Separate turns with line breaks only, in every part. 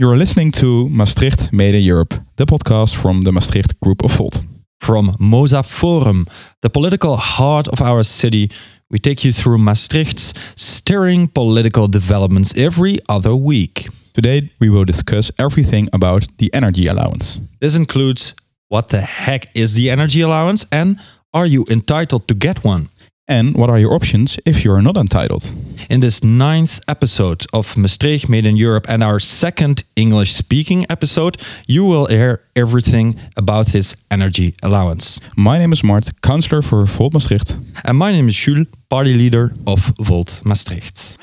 You're listening to Maastricht Made in Europe, the podcast from the Maastricht Group of Volt.
From Mosae Forum, the political heart of our city, we take you through Maastricht's stirring political developments every other week.
Today, we will discuss everything about the energy allowance.
This includes what the heck is the energy allowance and are you entitled to get one?
And what are your options if you're not entitled?
In this ninth episode of Maastricht Made in Europe and our second English speaking episode, you will hear everything about this energy allowance.
My name is Mart, counselor for Volt Maastricht.
And my name is Jules, party leader of Volt Maastricht.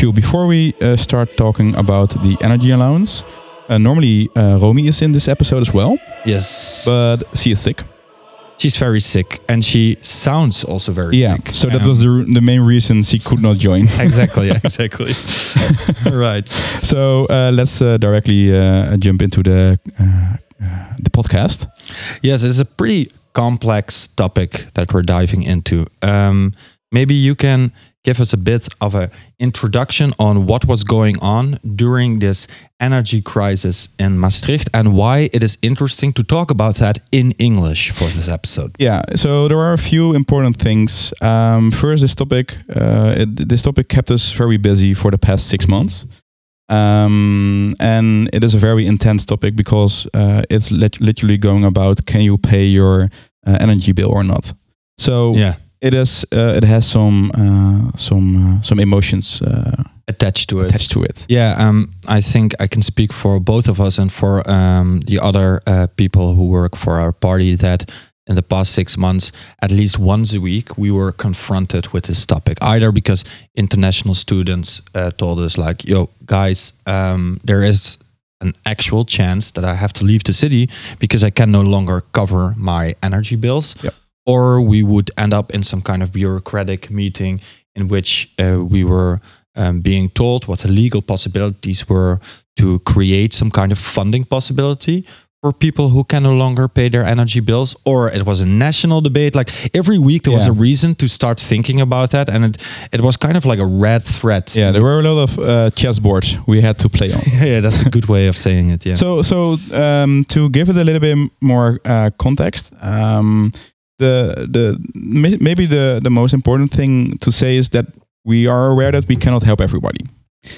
Jules, before we uh, start talking about the energy allowance, uh, normally uh, Romy is in this episode as well,
Yes.
but she is sick.
she's very sick and she sounds also very
Yeah,
sick.
so that
Um,
was the, the main reason she could not join.
exactly, yeah, exactly. right.
so uh, let's uh, directly uh, jump into the uh, uh, the podcast.
Yes, it's a pretty complex topic that we're diving into. Um, maybe you can give us a bit of an introduction on what was going on during this energy crisis in Maastricht and why it is interesting to talk about that in English for this episode.
Yeah, so there are a few important things. Um, first, this topic, uh, it, this topic kept us very busy for the past six months, um, and it is a very intense topic because uh, it's lit- literally going about can you pay your uh, energy bill or not. So
Yeah,
it is, uh, it has some uh, some uh, some emotions uh,
attached to it.
attached to it.
Yeah, um, I think I can speak for both of us and for um, the other uh, people who work for our party that in the past six months, at least once a week, we were confronted with this topic. Either because international students uh, told us, like, yo, guys, um, there is an actual chance that I have to leave the city because I can no longer cover my energy bills.
Yep.
Or we would end up in some kind of bureaucratic meeting in which uh, we were um, being told what the legal possibilities were to create some kind of funding possibility for people who can no longer pay their energy bills or it was a national debate. Like every week there was a reason to start thinking about that and it it was kind of like a red thread.
Yeah, there were a lot of uh, chessboards we had to play on.
yeah that's a good way of saying it yeah.
So, so um, to give it a little bit more uh, context, um, the the maybe the the most important thing to say is that we are aware that we cannot help everybody,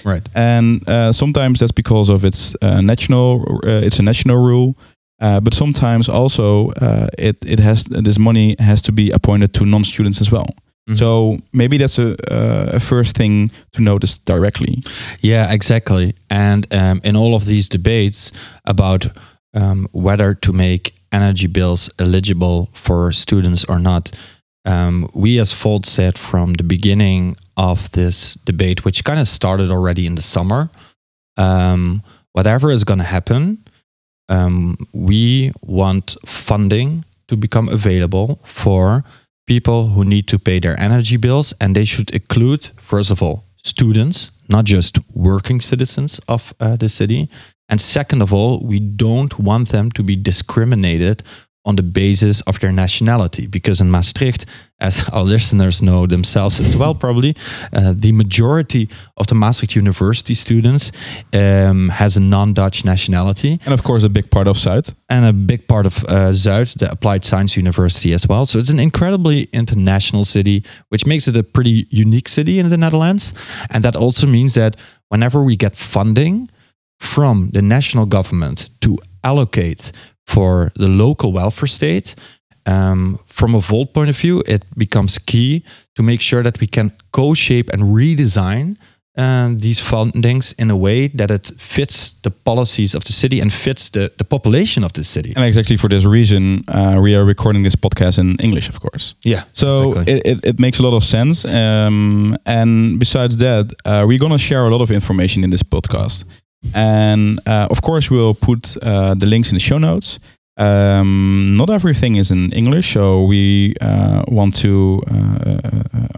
right
and uh, sometimes that's because of its uh, national uh, it's a national rule. Uh, but sometimes also uh, it it has this money has to be appointed to non-students as well.
Mhm.
So maybe that's a, uh, a first thing to notice directly.
Yeah, exactly. And um, in all of these debates about um, whether to make energy bills eligible for students or not, um, we as Volt said from the beginning of this debate, which kind of started already in the summer, um, whatever is going to happen, um, we want funding to become available for people who need to pay their energy bills, and they should include, first of all, students, not just working citizens of uh, the city. And second of all, we don't want them to be discriminated on the basis of their nationality. Because in Maastricht, as our listeners know themselves as well, probably, uh, the majority of the Maastricht University students um, has a non Dutch nationality
And of course, a big part of Zuyd.
and a big part of uh, Zuyd, the Applied Science University as well. So it's an incredibly international city, which makes it a pretty unique city in the Netherlands. And that also means that whenever we get funding from the national government to allocate for the local welfare state, um, from a Volt point of view, it becomes key to make sure that we can co-shape and redesign um, these fundings in a way that it fits the policies of the city and fits the, the population of the city.
And exactly for this reason, uh, we are recording this podcast in English, of course.
Yeah.
So
exactly.
it, it, it makes a lot of sense. Um, and besides that, uh, we're going to share a lot of information in this podcast. And uh, of course, we'll put uh, the links in the show notes. Um, not everything is in English, so we uh, want to uh,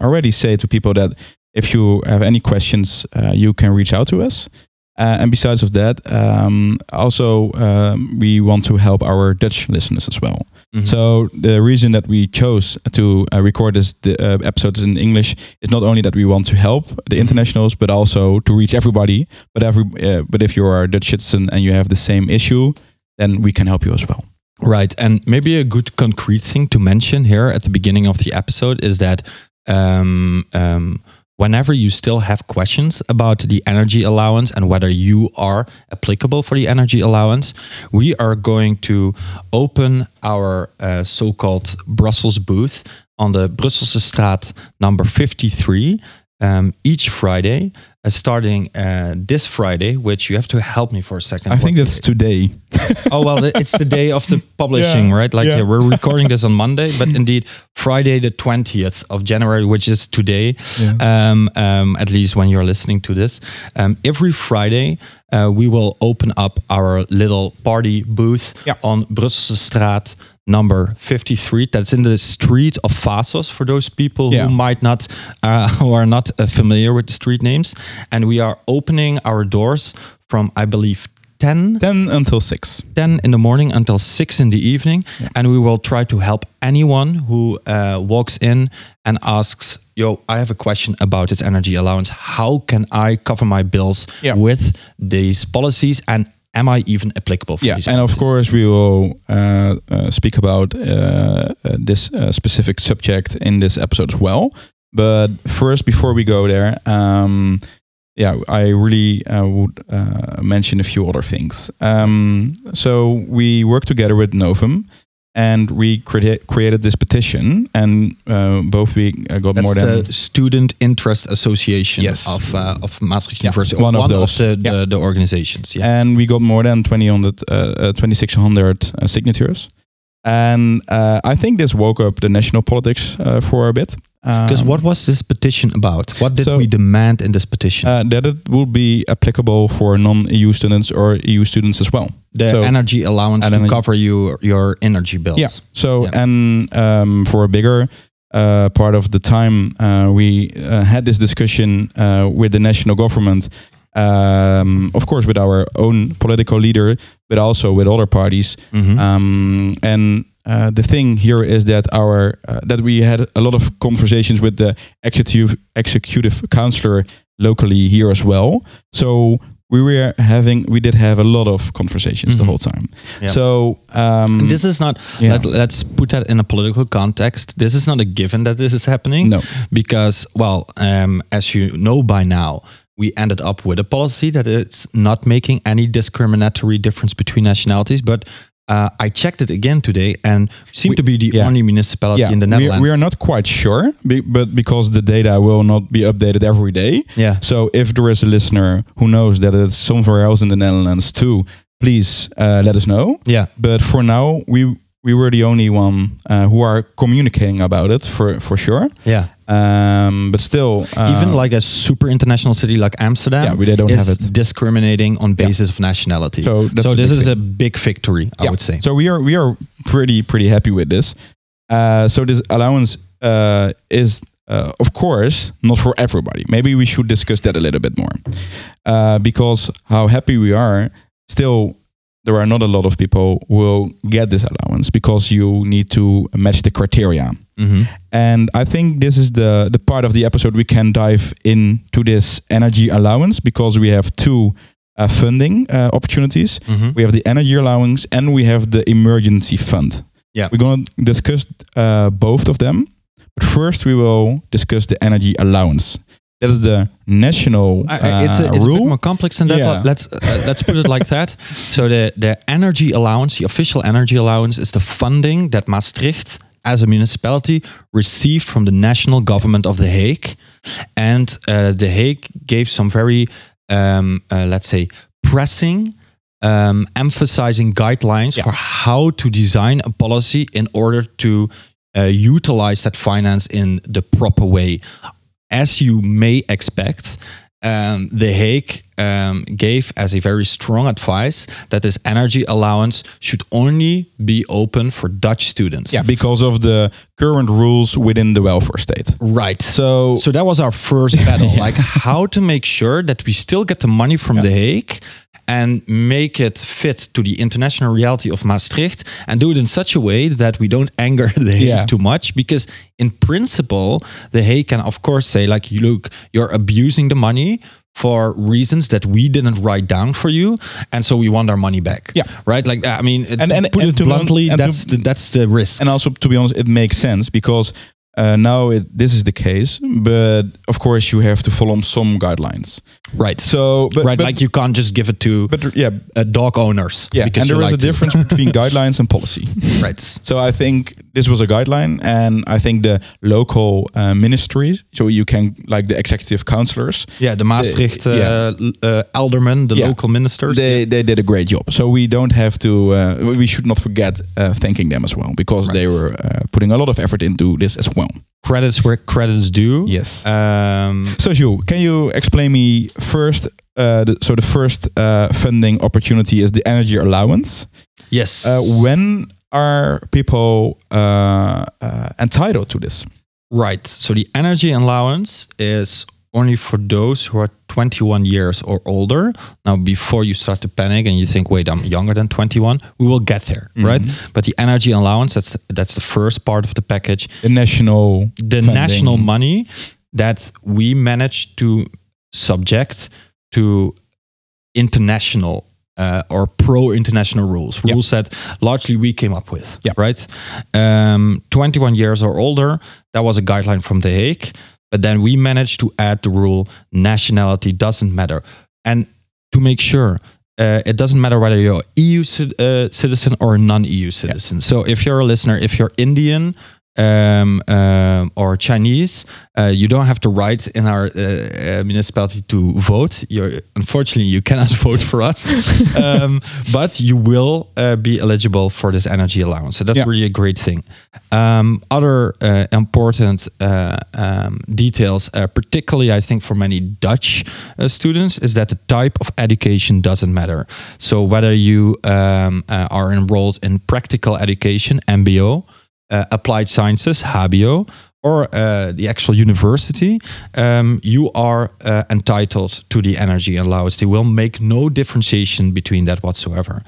already say to people that if you have any questions, uh, you can reach out to us. Uh, and besides of that, um, also um, we want to help our Dutch listeners as well.
Mhm.
So the reason that we chose to uh, record this the, uh, episodes in English is not only that we want to help the internationals, but also to reach everybody. But every uh, but if you are a Dutch citizen and you have the same issue, then we can help you as well.
Right. And maybe a good concrete thing to mention here at the beginning of the episode is that um, um, whenever you still have questions about the energy allowance and whether you are applicable for the energy allowance, we are going to open our uh, so called Brussels booth on the Brusselse Straat number 53 um, each Friday, uh, starting uh, this Friday, which you have to help me for a second.
I think that's today.
oh well it's the day of the publishing
Yeah,
right like
yeah.
yeah, we're recording this on monday but indeed friday the 20th of january which is today um, um, at least when you're listening to this um, every friday uh, we will open up our little party booth on brusselse straat number 53 that's in the street of Vasos for those people
Yeah.
who might not uh, who are not uh, familiar with the street names and we are opening our doors from i believe 10
10 until 6.
10 in the morning until 6 in the evening and we will try to help anyone who uh, walks in and asks yo i have a question about this energy allowance how can i cover my bills
Yeah.
with these policies and am i even applicable for
Yeah, and of course we will uh, uh, speak about uh, uh, this uh, specific subject in this episode as well. But first, before we go there, um, yeah, I really uh, would uh, mention a few other things. Um, so we work together with Novum. And we crea- created this petition, and uh, both we uh, got
that's
more than
the Student Interest Association
Yes.
of uh, of Maastricht
Yeah,
University,
one of
one
those.
the,
Yeah.
the, the organizations. Yeah.
and we got more than 2000, uh, uh, 2600 uh, signatures. And uh, I think this woke up the national politics uh, for a bit.
Because
Um,
what was this petition about? What did
so-
we demand in this petition?
uh, that it will be applicable for non-EU students or EU students as well.
the
so-
energy allowance to cover you your energy bills.
Yeah. So
Yeah.
and um, for a bigger uh, part of the time, uh, we uh, had this discussion uh, with the national government. Um, of course, with our own political leader, but also with other parties.
Mhm.
Um, and uh, the thing here is that our uh, that we had a lot of conversations with the executive executive counselor locally here as well. So we were having we did have a lot of conversations the
Mhm.
whole time.
Yeah.
So um,
this is not.
yeah.
Let, let's put that in a political context. This is not a given that this is happening.
no
because well, um, as you know by now, we ended up with a policy that it's not making any discriminatory difference between nationalities, but. Uh, I checked it again today, and seem
We-
to be the
yeah.
only municipality in the
we,
Netherlands.
we are not quite sure, be, but because the data will not be updated every day.
Yeah,
So if there is a listener who knows that it's somewhere else in the Netherlands too, please uh, let us know.
yeah,
But for now, we we were the only one uh, who are communicating about it for for sure.
yeah.
Um, but still, uh,
Even like a super international city like Amsterdam,
yeah, we they don't have it.
discriminating on basis of nationality.
So
So, this is
thing.
a big victory, I
Yeah.
would say.
So we are we are pretty pretty happy with this. Uh, so this allowance uh, is uh, of course not for everybody. Maybe we should discuss that a little bit more uh, because how happy we are. Still, there are not a lot of people who will get this allowance because you need to match the criteria.
Mhm.
And I think this is the the part of the episode we can dive into this energy allowance because we have two uh, funding uh, opportunities.
Mhm.
We have the energy allowance and we have the emergency fund.
Yeah.
We're going to discuss uh, both of them. But first, we will discuss the energy allowance. That is the national
I- it's a,
uh,
it's a bit more complex than that.
Yeah.
Let's uh, let's put it like that. So the the energy allowance, the official energy allowance, is the funding that Maastricht as a municipality received from the national government of The Hague, and uh, The Hague gave some very um, uh, let's say pressing. Um, emphasizing guidelines
Yeah.
for how to design a policy in order to uh, utilize that finance in the proper way. As you may expect, um, The Hague um, gave as a very strong advice that this energy allowance should only be open for Dutch students.
yeah, because of the current rules within the welfare state.
Right.
So,
So that was our first battle, like how to make sure that we still get the money from
Yeah.
The Hague and make it fit to the international reality of Maastricht and do it in such a way that we don't anger the Hague
Yeah.
too much because in principle the Hague can of course say like look you're abusing the money for reasons that we didn't write down for you and so we want our money back
Yeah.
right like i mean
And- and-
put
and
it bluntly
to-
that's the, that's the risk
and also to be honest it makes sense because uh, now it, this is the case but of course you have to follow some guidelines.
Right.
So but,
right
but,
like you can't just give it to
but yeah.
uh, dog owners
yeah and there is
like
a
to.
difference between guidelines and policy.
Right.
So i think this was a guideline and i think the local uh, ministries so you can like the executive councillors
yeah the maastricht uh,
yeah.
uh, aldermen the
Yeah.
local ministers
they they did a great job so we don't have to uh, we should not forget uh, thanking them as well because they were uh, putting a lot of effort into this as well
credits where credits due
yes
um
So, Jules, can you explain me first? Uh, the, so, the first uh, funding opportunity is the energy allowance.
yes
Uh, when are people uh, uh, entitled to this?
Right. So the energy allowance is only for those who are 21 years or older. Now, before you start to panic and you think, "Wait, I'm younger than 21," we will get there, right? But the energy allowance that's that's the first part of the package.
The national,
The
funding.
national money that we managed to subject to international uh, or pro-international rules,
Yeah.
rules that largely we came up with,
Yeah.
right? Um, 21 years or older, that was a guideline from The Hague, but then we managed to add the rule: nationality doesn't matter, and to make sure. Uh, it doesn't matter whether you're EU uh, citizen or a non-EU citizen. So if you're a listener, if you're Indian, um, um, or Chinese, uh, you don't have to write in our uh, uh, municipality to vote. You're, unfortunately, you cannot vote for us, um, but you will uh, be eligible for this energy allowance. So that's
Yeah.
really a great thing. Um, other uh, important uh, um, details, uh, particularly I think for many Dutch uh, students, is that the type of education doesn't matter. So whether you um, uh, are enrolled in practical education (MBO), uh, applied sciences HBO or uh, the actual university, um, you are uh, entitled to the energy allowance. They will make no differentiation between that whatsoever.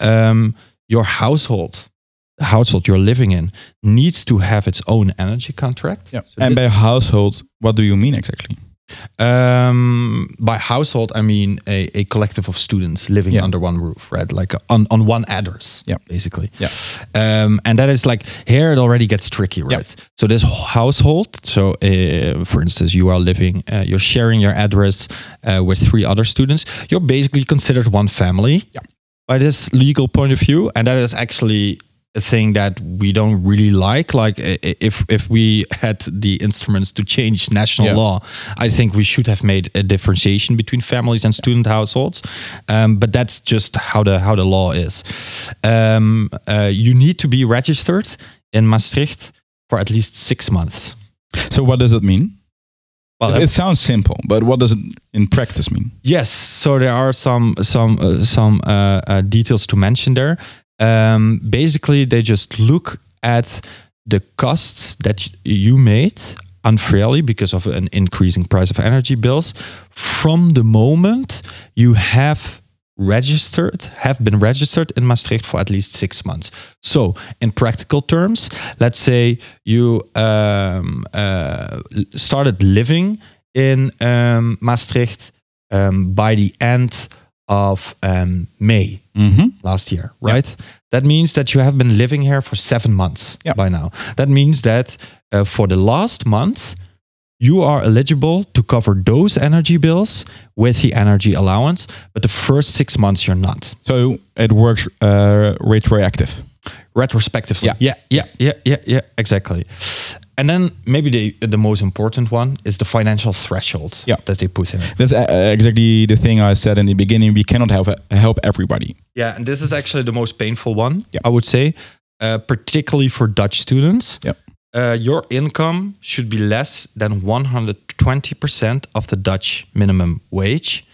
Um, your household, the household you're living in, needs to have its own energy contract.
Yeah.
So
and by household, what do you mean exactly?
Um, by household, I mean a, a collective of students living
Yeah.
under one roof, right? Like on, on one address,
Yeah.
basically.
Yeah.
Um, and that is like here it already gets tricky,
Yeah.
right? So this household, so uh, for instance, you are living, uh, you're sharing your address uh, with three other students. You're basically considered one family
Yeah.
by this legal point of view, and that is actually a thing that we don't really like. Like if if we had the instruments to change national
Yeah.
law, I think we should have made a differentiation between families and student households. Um, but that's just how the how the law is. Um, uh, you need to be registered in Maastricht for at least six months.
So, what does it mean?
Well,
it, it sounds simple, but what does it in practice mean?
Yes, so there are some some uh, some uh, uh, details to mention there. Um, basically, they just look at the costs that you made unfairly because of an increasing price of energy bills from the moment you have registered have been registered in Maastricht for at least six months. So, in practical terms, let's say you um, uh, started living in um, Maastricht um, by the end of um, May
Mm-hmm.
last year, right? That means that you have been living here for seven months
Yeah.
by now. That means that uh, for the last month, you are eligible to cover those energy bills with the energy allowance, but the first six months you're not.
So, it works uh, retroactive.
Retrospectively.
Yeah.
yeah, yeah, yeah, yeah, yeah, exactly. And then maybe the the most important one is the financial threshold
Yeah.
that they put in.
That's uh, exactly the thing I said in the beginning. We cannot help help everybody.
Yeah, and this is actually the most painful one,
Yeah.
I would say, uh, particularly for Dutch students.
Yeah.
Uh, your income should be less than 120% of the Dutch minimum wage.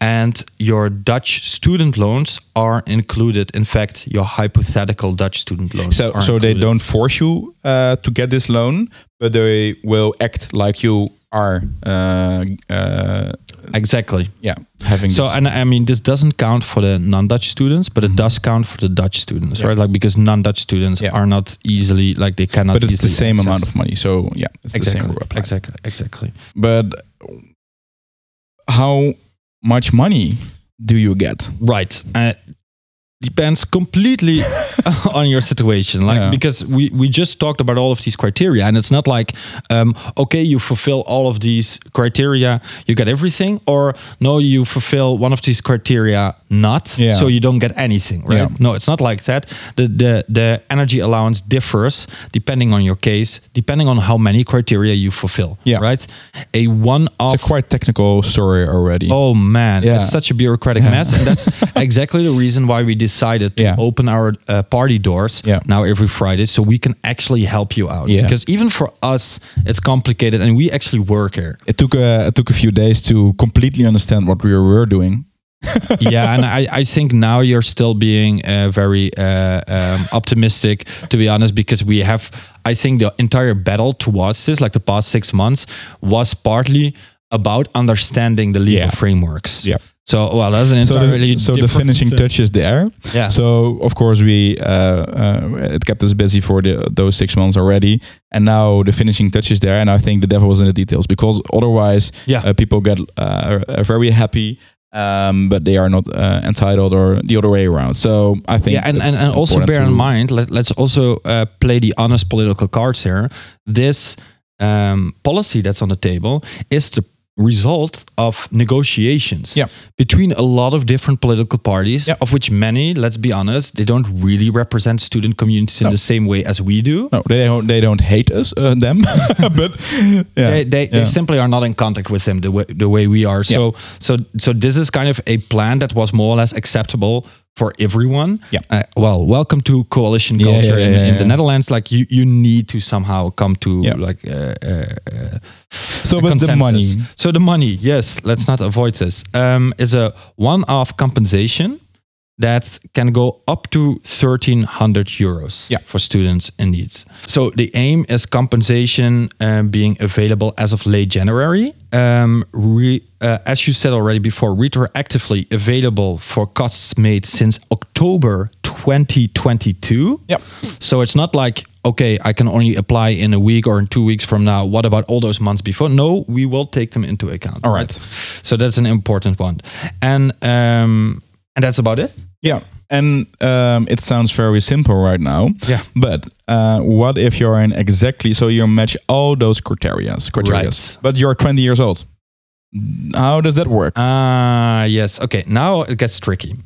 And your Dutch student loans are included. In fact, your hypothetical Dutch student loans.
So, so they don't force you uh, to get this loan, but they will act like you are uh, uh,
exactly.
yeah, having
So,
this-
and I mean, this doesn't count for the non-Dutch students, but it does count for the Dutch students,
Yeah.
right? Like because non-Dutch students
Yeah.
are not easily like they cannot.
but it's the same
access.
amount of money. So yeah, it's the
exactly,
same rule applies.
exactly, exactly.
But how much money do you get?
Right. Uh, depends completely on your situation like
Yeah.
because we we just talked about all of these criteria and it's not like um okay you fulfill all of these criteria you get everything or no you fulfill one of these criteria not
Yeah.
so you don't get anything right
Yeah.
no it's not like that the the the energy allowance differs depending on your case depending on how many criteria you fulfill
Yeah.
right a one off
It's a quite technical story already.
Oh man,
Yeah.
it's such a bureaucratic mess, and that's exactly the reason why we decided to open our uh, party doors now every Friday, so we can actually help you out.
Yeah.
Because even for us, it's complicated, and we actually work here.
It took a it took a few days to completely understand what we were doing.
yeah, and I, I think now you're still being uh, very uh, um, optimistic, to be honest, because we have. I think the entire battle towards this, like the past six months, was partly about understanding the legal
Yeah.
frameworks.
Yeah.
So, well, that's an
So
entirely
the, so the finishing touch is there.
Yeah.
So of course we uh, uh, it kept us busy for the, those six months already, and now the finishing touch is there. And I think the devil was in the details because otherwise,
Yeah.
uh, people get uh, very happy, um, but they are not uh, entitled or the other way around. So I think
yeah, and, and, and also bear in mind, let, let's also uh, play the honest political cards here. This um, policy that's on the table is the result of negotiations
Yeah.
between a lot of different political parties,
Yeah.
of which many, let's be honest, they don't really represent student communities in
No.
the same way as we do.
No, they don't. They don't hate us, uh, them, but yeah,
they, they, they simply are not in contact with them the way, the way we are. So so so this is kind of a plan that was more or less acceptable for everyone.
Yeah.
Uh, well, welcome to coalition
Yeah,
culture
yeah,
in,
yeah,
in the
yeah.
Netherlands. Like you you need to somehow come to like uh, uh, uh,
so but the money.
So the money, yes, let's not avoid this. Um, is a one-off compensation that can go up to 1300 euros
Yeah.
for students in needs. So the aim is compensation um, being available as of late January. Um, re, uh, as you said already before, retroactively available for costs made since October 2022.
Yep.
So it's not like, okay, I can only apply in a week or in two weeks from now. What about all those months before? No, we will take them into account.
All right.
So that's an important one. And um, and that's about it.
Yeah, and um, it sounds very simple right now.
Yeah.
But uh, what if you're in exactly so you match all those criteria, criteria,
Right.
but you're 20 years old? How does that work?
Ah, yes. Okay. Now it gets tricky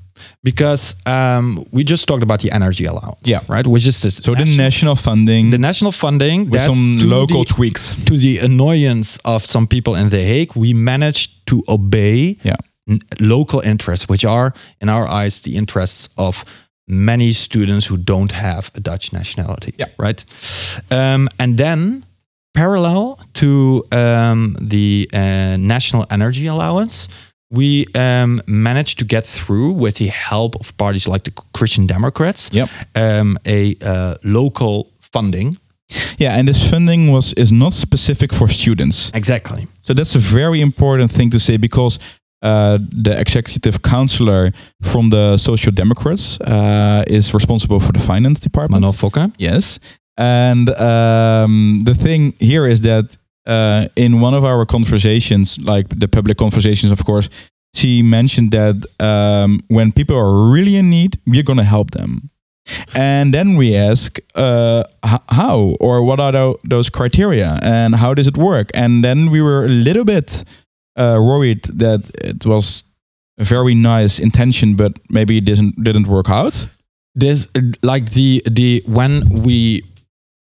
because um, we just talked about the energy allowance.
Yeah.
Right. Which is this.
so the national funding
the national funding
with some local
the-
tweaks.
to the annoyance of some people in The Hague, we managed to obey
Yeah.
N- local interests, which are, in our eyes, the interests of many students who don't have a Dutch nationality.
Yeah.
Right. Um, and then, parallel to um, the uh, national energy allowance, we um, managed to get through with the help of parties like the Christian Democrats
Yep.
um, a uh, local funding.
Yeah, and this funding was is not specific for students.
Exactly.
So that's a very important thing to say because uh, the executive counselor from the Social Democrats uh, is responsible for the finance department.
Manon Fokké.
Yes. And um, the thing here is that uh, in one of our conversations, like the public conversations, of course, she mentioned that um, when people are really in need, we're going to help them. And then we ask uh, how or what are those criteria and how does it work? And then we were a little bit uh, worried that it was a very nice intention, but maybe it didn't didn't work out.
There's uh, like the the when we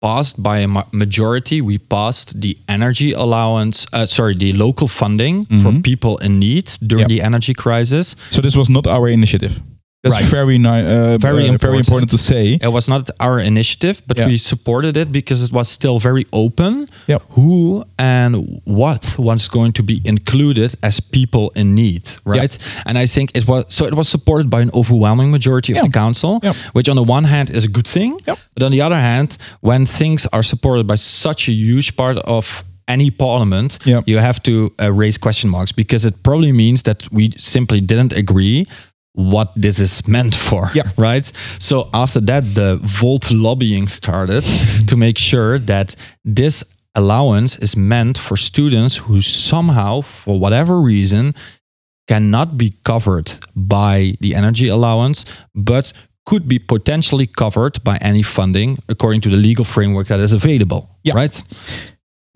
passed by a majority, we passed the energy allowance. Uh, sorry, the local funding for
Mhm.
people in need during
Yep.
the energy crisis.
So this was not our initiative. That's
Right.
very ni- uh,
Very
uh, very
important.
important to say.
It was not our initiative, but
Yeah.
we supported it because it was still very open.
Yep.
Who and what was going to be included as people in need, right? And I think it was so. It was supported by an overwhelming majority of
Yeah.
the council, which on the one hand is a good thing, but on the other hand, when things are supported by such a huge part of any parliament,
Yeah.
you have to uh, raise question marks because it probably means that we simply didn't agree what this is meant for.
Yeah.
Right. So after that, the Volt lobbying started to make sure that this allowance is meant for students who somehow, for whatever reason, cannot be covered by the energy allowance, but could be potentially covered by any funding according to the legal framework that is available.
Yeah.
Right?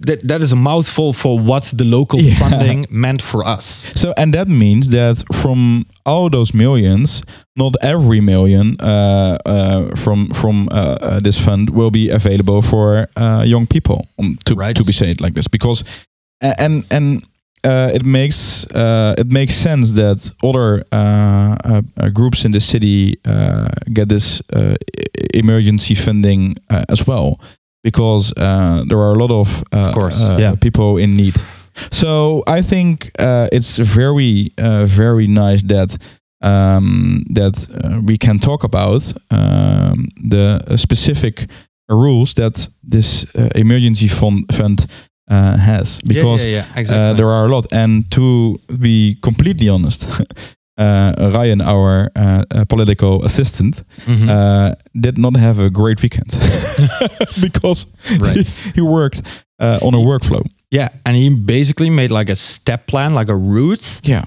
That, that is a mouthful for what the local
Yeah.
funding meant for us.
So, and that means that from all those millions, not every million uh, uh, from from uh, uh, this fund will be available for uh, young people. Um, to
Right.
to be said like this, because and and uh, it makes uh, it makes sense that other uh, uh, uh, groups in the city uh, get this emergency funding uh, as well, because uh, there are a lot of, uh,
Of course,
uh,
yeah.
people in need. So I think uh, it's very uh, very nice that um, that uh, we can talk about um, the specific rules that this uh, emergency fund fund uh, has because
yeah, yeah, exactly.
uh, there are a lot. And to be completely honest, uh, Ryan, our uh, political assistant,
Mhm.
uh, did not have a great weekend because
Right.
he, he worked uh, on a workflow.
yeah, and he basically made like a step plan, like a route
Yeah.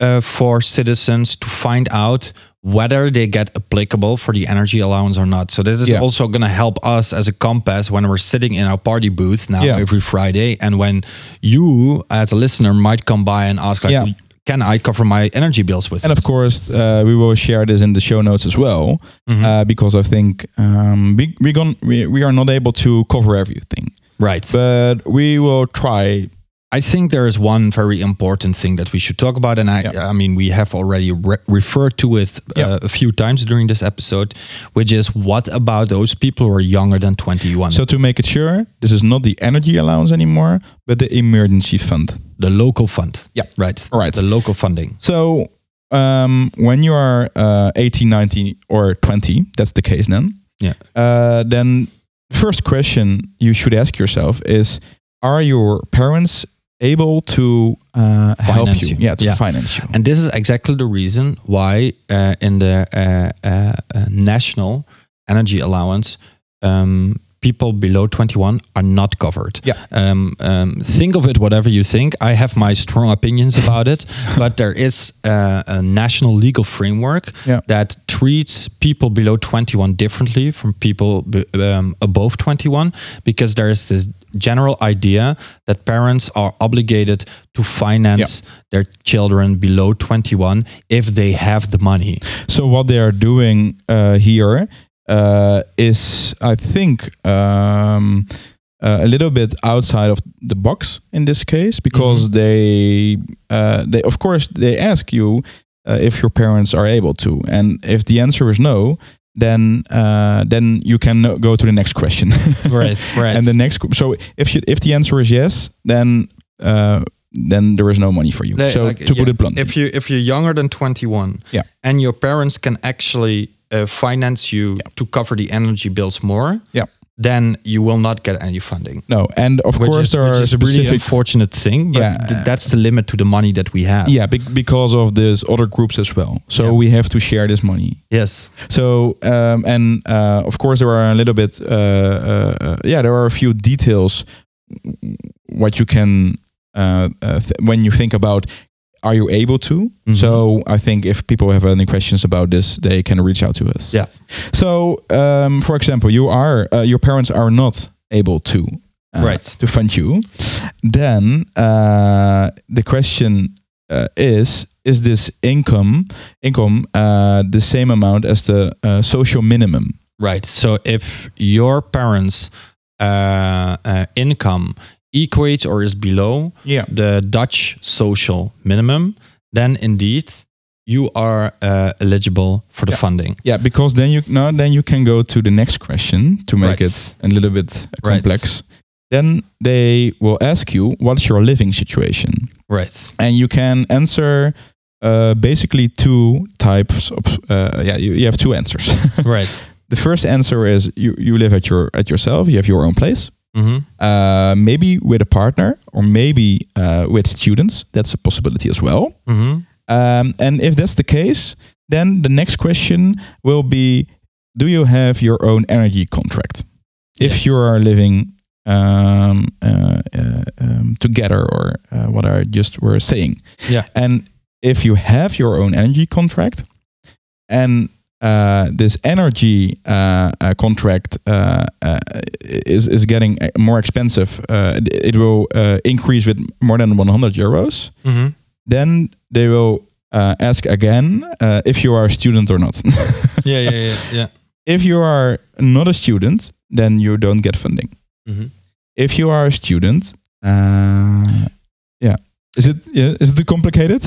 uh, for citizens to find out whether they get applicable for the energy allowance or not. So this is
Yeah.
also going to help us as a compass when we're sitting in our party booth now
Yeah.
every Friday, and when you as a listener might come by and ask like,
Yeah.
"Can I cover my energy bills with?"
And of course, uh, we will share this in the show notes as well,
Mhm.
uh, because I think um, we we, gon- we we are not able to cover everything,
right.
but we will try.
I think there is one very important thing that we should talk about, and I,
Yeah.
I mean, we have already re- referred to it uh,
Yeah.
a few times during this episode, which is what about those people who are younger than 21?
So to make it sure, this is not the energy allowance anymore, but the emergency fund.
the local fund.
Yeah.
Right.
All right.
The local funding.
So um, when you are uh, 18, 19, or 20, that's the case then.
Yeah.
Uh, then first question you should ask yourself is: Are your parents able to uh, help you?
you.
Yeah, to
Yeah.
finance you.
And this is exactly the reason why uh, in the uh, uh, uh, national energy allowance, um, people below 21 are not covered.
Yeah.
Um, um, think of it whatever you think. I have my strong opinions about it, but there is uh, a national legal framework
Yeah.
that treats people below 21 differently from people um, above 21 because there is this general idea that parents are obligated to finance their children below 21 if they have the money.
So what they are doing uh, here uh, is, I think, um, uh, a little bit outside of the box in this case because they, uh, they of course, they ask you uh, if your parents are able to, and if the answer is no, then uh, then you can go to the next question.
Right, right.
and the next, so if you if the answer is yes, then uh, then there is no money for you.
They-
so
like,
to put it bluntly,
if you if you're younger than 21
Yeah.
and your parents can actually uh, finance you to cover the energy bills more
Yeah.
Then you will not get any funding
no, and of
which
course
is,
there
which
are
is a really unfortunate thing but
Yeah.
th- that's the limit to the money that we have
Yeah, bec- because of this other groups as well. So
Yeah.
we have to share this money.
yes
So um, and uh, of course there are a little bit. Uh, uh, uh, yeah, there are a few details what you can uh, uh, th- when you think about. Are you able to?
Mhm.
So I think if people have any questions about this, they can reach out to us.
Yeah.
So um, for example, you are uh, your parents are not able to uh,
Right.
to fund you. Then uh, the question uh, is: Is this income income uh, the same amount as the uh, social minimum?
right so if your parents uh, uh, income equates or is below
Yeah.
the Dutch social minimum, then indeed you are uh, eligible for the
Yeah.
funding.
Yeah, because then you no, then you can go to the next question to make
Right.
it a little bit
Right.
complex. Then they will ask you what's your living situation,
Right.
and you can answer uh, basically two types of. Uh, yeah, you, you have two answers.
right.
the first answer is you, you live at your at yourself. You have your own place.
Hmm
uh, maybe with a partner or maybe uh, with students. That's a possibility as well.
hmm
Um, and if that's the case, then the next question will be Do you have your own energy contract? If
Yes.
you are living um, uh, uh, um, together, or uh, what I just were saying.
Yeah.
And if you have your own energy contract, and uh, this energy uh, uh, contract uh, uh, is is getting more expensive, uh, it- it will uh, increase with more than 100 euros
hmm
then they will uh, ask again uh, if you are a student or not.
Yeah, yeah, yeah, yeah.
if you are not a student, then you don't get funding.
hmm
If you are a student, uh, yeah, is it yeah, is it too complicated?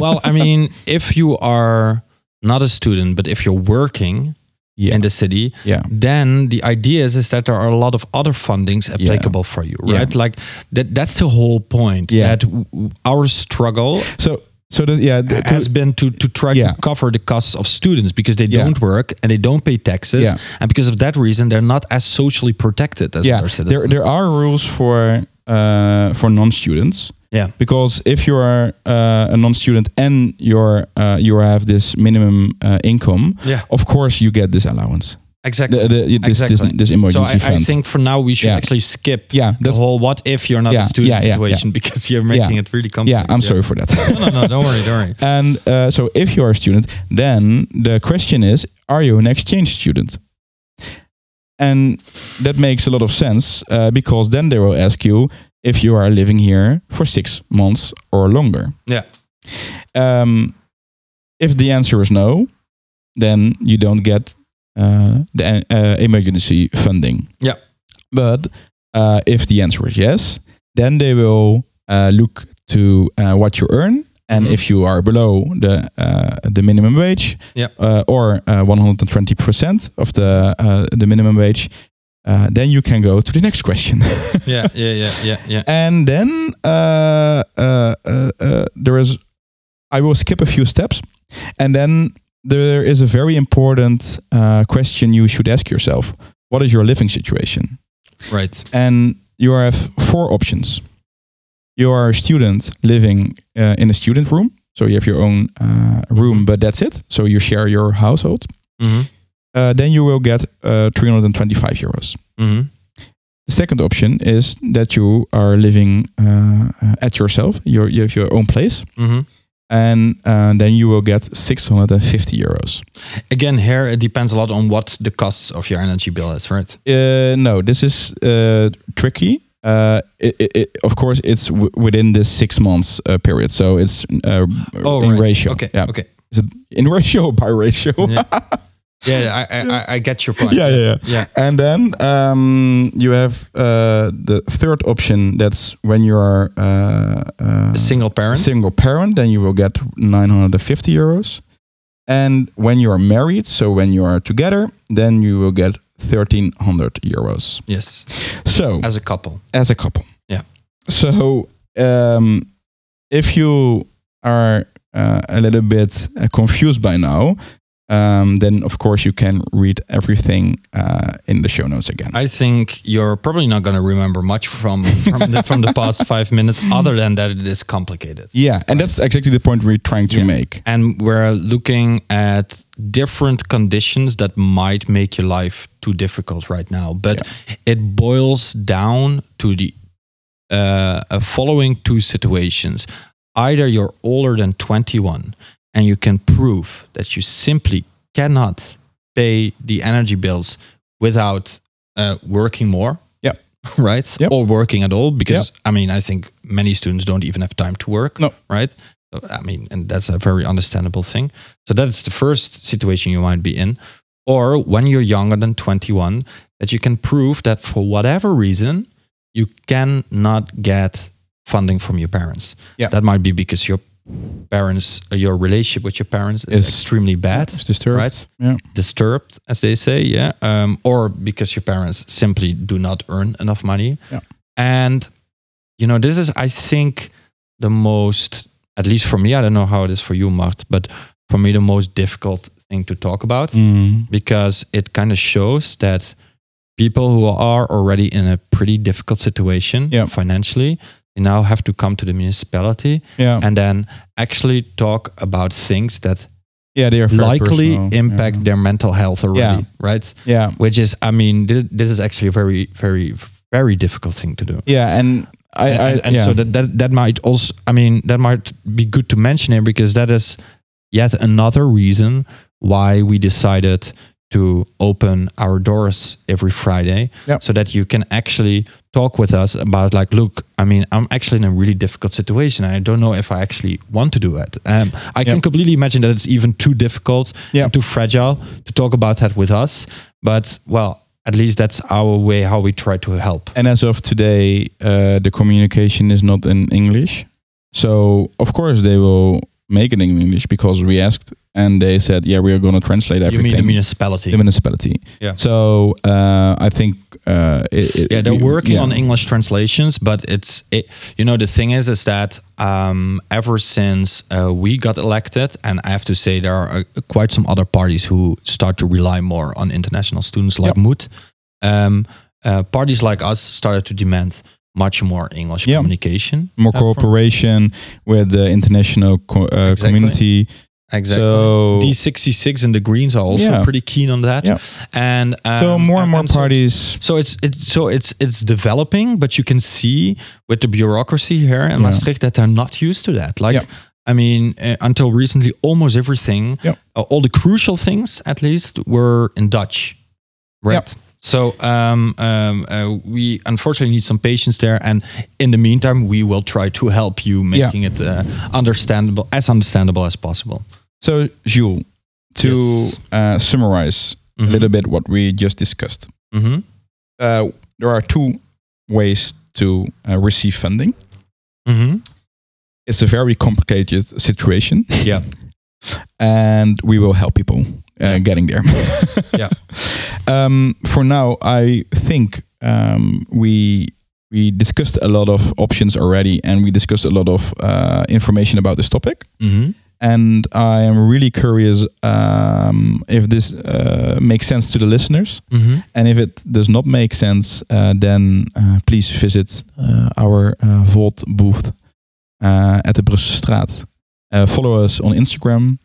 Well, I mean, if you are not a student, but if you're working
Yeah,
in the city,
yeah,
then the idea is, is that there are a lot of other fundings applicable for you,
Yeah.
right? Like that. That's the whole point.
Yeah.
That our struggle
so so that yeah, the-
has been to to try
Yeah.
to cover the costs of students because they
Yeah.
don't work and they don't pay taxes,
Yeah.
and because of that reason, they're not as socially protected as
yeah,
other citizens.
there there are rules for uh, for non-students.
Yeah,
because if you are uh, a non-student and you're uh, you have this minimum uh, income,
yeah,
of course you get this allowance.
exactly.
The, the, this,
Exactly.
this, this
so
emergency
I,
fund.
I think for now we should
Yeah.
actually skip
yeah,
the whole what if you're not
Yeah,
a student situation because you're making it really complex.
yeah. I'm sorry for that.
No, no, no, don't worry, don't worry.
and uh, so if you're a student, then the question is, are you an exchange student? And that makes a lot of sense uh, because then they will ask you if you are living here for six months or longer.
Yeah.
Um, if the answer is no, then you don't get uh, the uh, emergency funding.
Yeah.
But uh, if the answer is yes, then they will uh, look to uh, what you earn. And
Mhm.
if you are below the uh, the minimum wage,
Yeah.
uh, or uh, 120% of the uh, the minimum wage, uh, then you can go to the next question.
Yeah, yeah, yeah, yeah, yeah.
And then uh, uh, uh, uh, there is, I will skip a few steps, and then there is a very important uh, question you should ask yourself: What is your living situation?
Right.
And you have four options. You are a student living uh, in a student room, so you have your own uh, room, but that's it. So you share your household.
hmm
Uh, then you will get uh, 325 euros.
hmm
The second option is that you are living uh, at yourself. You're, you have your own place,
hmm
and uh, then you will get 650 euros.
Again, here it depends a lot on what the costs of your energy bill is, right?
Uh, no, this is uh, tricky. Uh, it, it, it- of course, it's w- within this six months uh, period, so it's uh,
Oh,
in
right.
ratio.
Okay.
yeah,
Okay.
Is it in ratio or by ratio?
Yeah. Yeah, I, I, I- I get your point.
yeah, yeah, yeah.
Yeah.
And then um, you have uh, the third option. That's when you are uh, uh,
A single parent.
single parent, then you will get 950 euros. And when you are married, so when you are together, then you will get 1300 euros.
yes.
So
As a couple.
as a couple.
Yeah.
So um, if you are uh, a little bit uh, confused by now, um, then of course you can read everything uh, in the show notes again.
I think you're probably not going to remember much from from the, from the past five minutes, other than that it is complicated.
yeah, and that's exactly the point we're trying to
Yeah.
make.
And we're looking at different conditions that might make your life too difficult right now. But it boils down to the uh, uh, following two situations. Either you're older than 21 and you can prove that you simply cannot pay the energy bills without uh, working more.
Yeah.
Right.
Yep.
Or working at all. Because, I mean, I think many students don't even have time to work.
No.
Right. I mean, and that's a very understandable thing. So that's the first situation you might be in. Or when you're younger than 21, that you can prove that for whatever reason, you cannot get funding from your parents.
Yeah.
That might be because your parents, uh, your relationship with your parents is extremely bad,
It's disturbed.
Right.
Yeah.
disturbed, as they say. Yeah. Um, or because your parents simply do not earn enough money.
Yeah.
And, you know, this is, I think, the most, at least for me, I don't know how it is for you, Mart, but for me, the most difficult thing to talk about
Mm.
because it kind of shows that people who are already in a pretty difficult situation
Yeah.
financially. They now have to come to the municipality
Yeah.
and then actually talk about things that
yeah, they are
likely
personal.
impact
Yeah.
their mental health already, right?
Yeah.
Which is, I mean, this, this is actually a very, very, very difficult thing to do.
Yeah, and I,
and,
I
and- and
yeah.
so that, that that might also i mean that might be good to mention here because that is yet another reason why we decided to open our doors every friday
Yep.
so that you can actually talk with us about like look i mean i'm actually in a really difficult situation. I don't know if i actually want to do it um, i can completely imagine that it's even too difficult
Yep.
and too fragile to talk about that with us. But well at least that's our way how we try to help.
And as of today, uh, the communication is not in English. So of course they will make it in English because we asked, and they said, "Yeah, we are going to translate everything.
you mean the municipality
The municipality.
Yeah.
So uh, I think uh, it, it-
yeah they're working
yeah.
on english translations but it's it, you know the thing is is that um, ever since uh, we got elected and i have to say there are uh, quite some other parties who start to rely more on international students like
Yep.
mood um, uh, parties like us started to demand much more english
Yeah.
communication
more cooperation with the international co- uh,
Exactly.
community.
exactly
So
d66 and the greens are also
Yeah.
pretty keen on that
Yeah.
and um,
so more and more
and so-
parties.
So it's it's so it's it's developing, but you can see with the bureaucracy here in
Yeah.
Maastricht that they're not used to that. Like,
Yeah.
I mean, uh, until recently, almost everything,
Yeah.
uh, all the crucial things at least, were in Dutch, right? So um, um, uh, we unfortunately need some patience there, and in the meantime, we will try to help you
Yeah.
making it uh, understandable as understandable as possible.
So Jules, to
Yes.
uh, summarize a
Mhm.
little bit what we just discussed.
Mhm.
uh, there are two ways to uh, receive funding.
Mhm.
It's a very complicated situation.
Yeah.
and we will help people uh, getting there.
Yeah.
Um, for now, I think um, we we discussed a lot of options already, and we discussed a lot of uh, information about this topic.
Mhm.
And I am really curious um, if this uh, makes sense to the listeners.
Mhm.
And if it does not make sense, uh, then uh, please visit uh, our uh, Volt booth uh, at the Brusselstraat. Uh, follow us on Instagram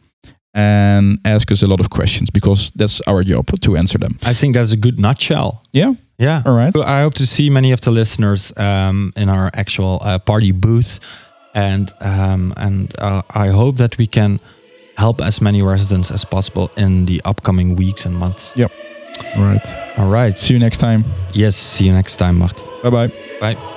and ask us a lot of questions because that's our job to answer them.
I think that's a good nutshell.
Yeah,
Yeah.
all right.
I hope to see many of the listeners um, in our actual uh, party booth, and um, and uh, I hope that we can help as many residents as possible in the upcoming weeks and months. Yep.
All right.
All right.
See you next time.
Yes. See you next time, Mart.
Bye bye.
Bye.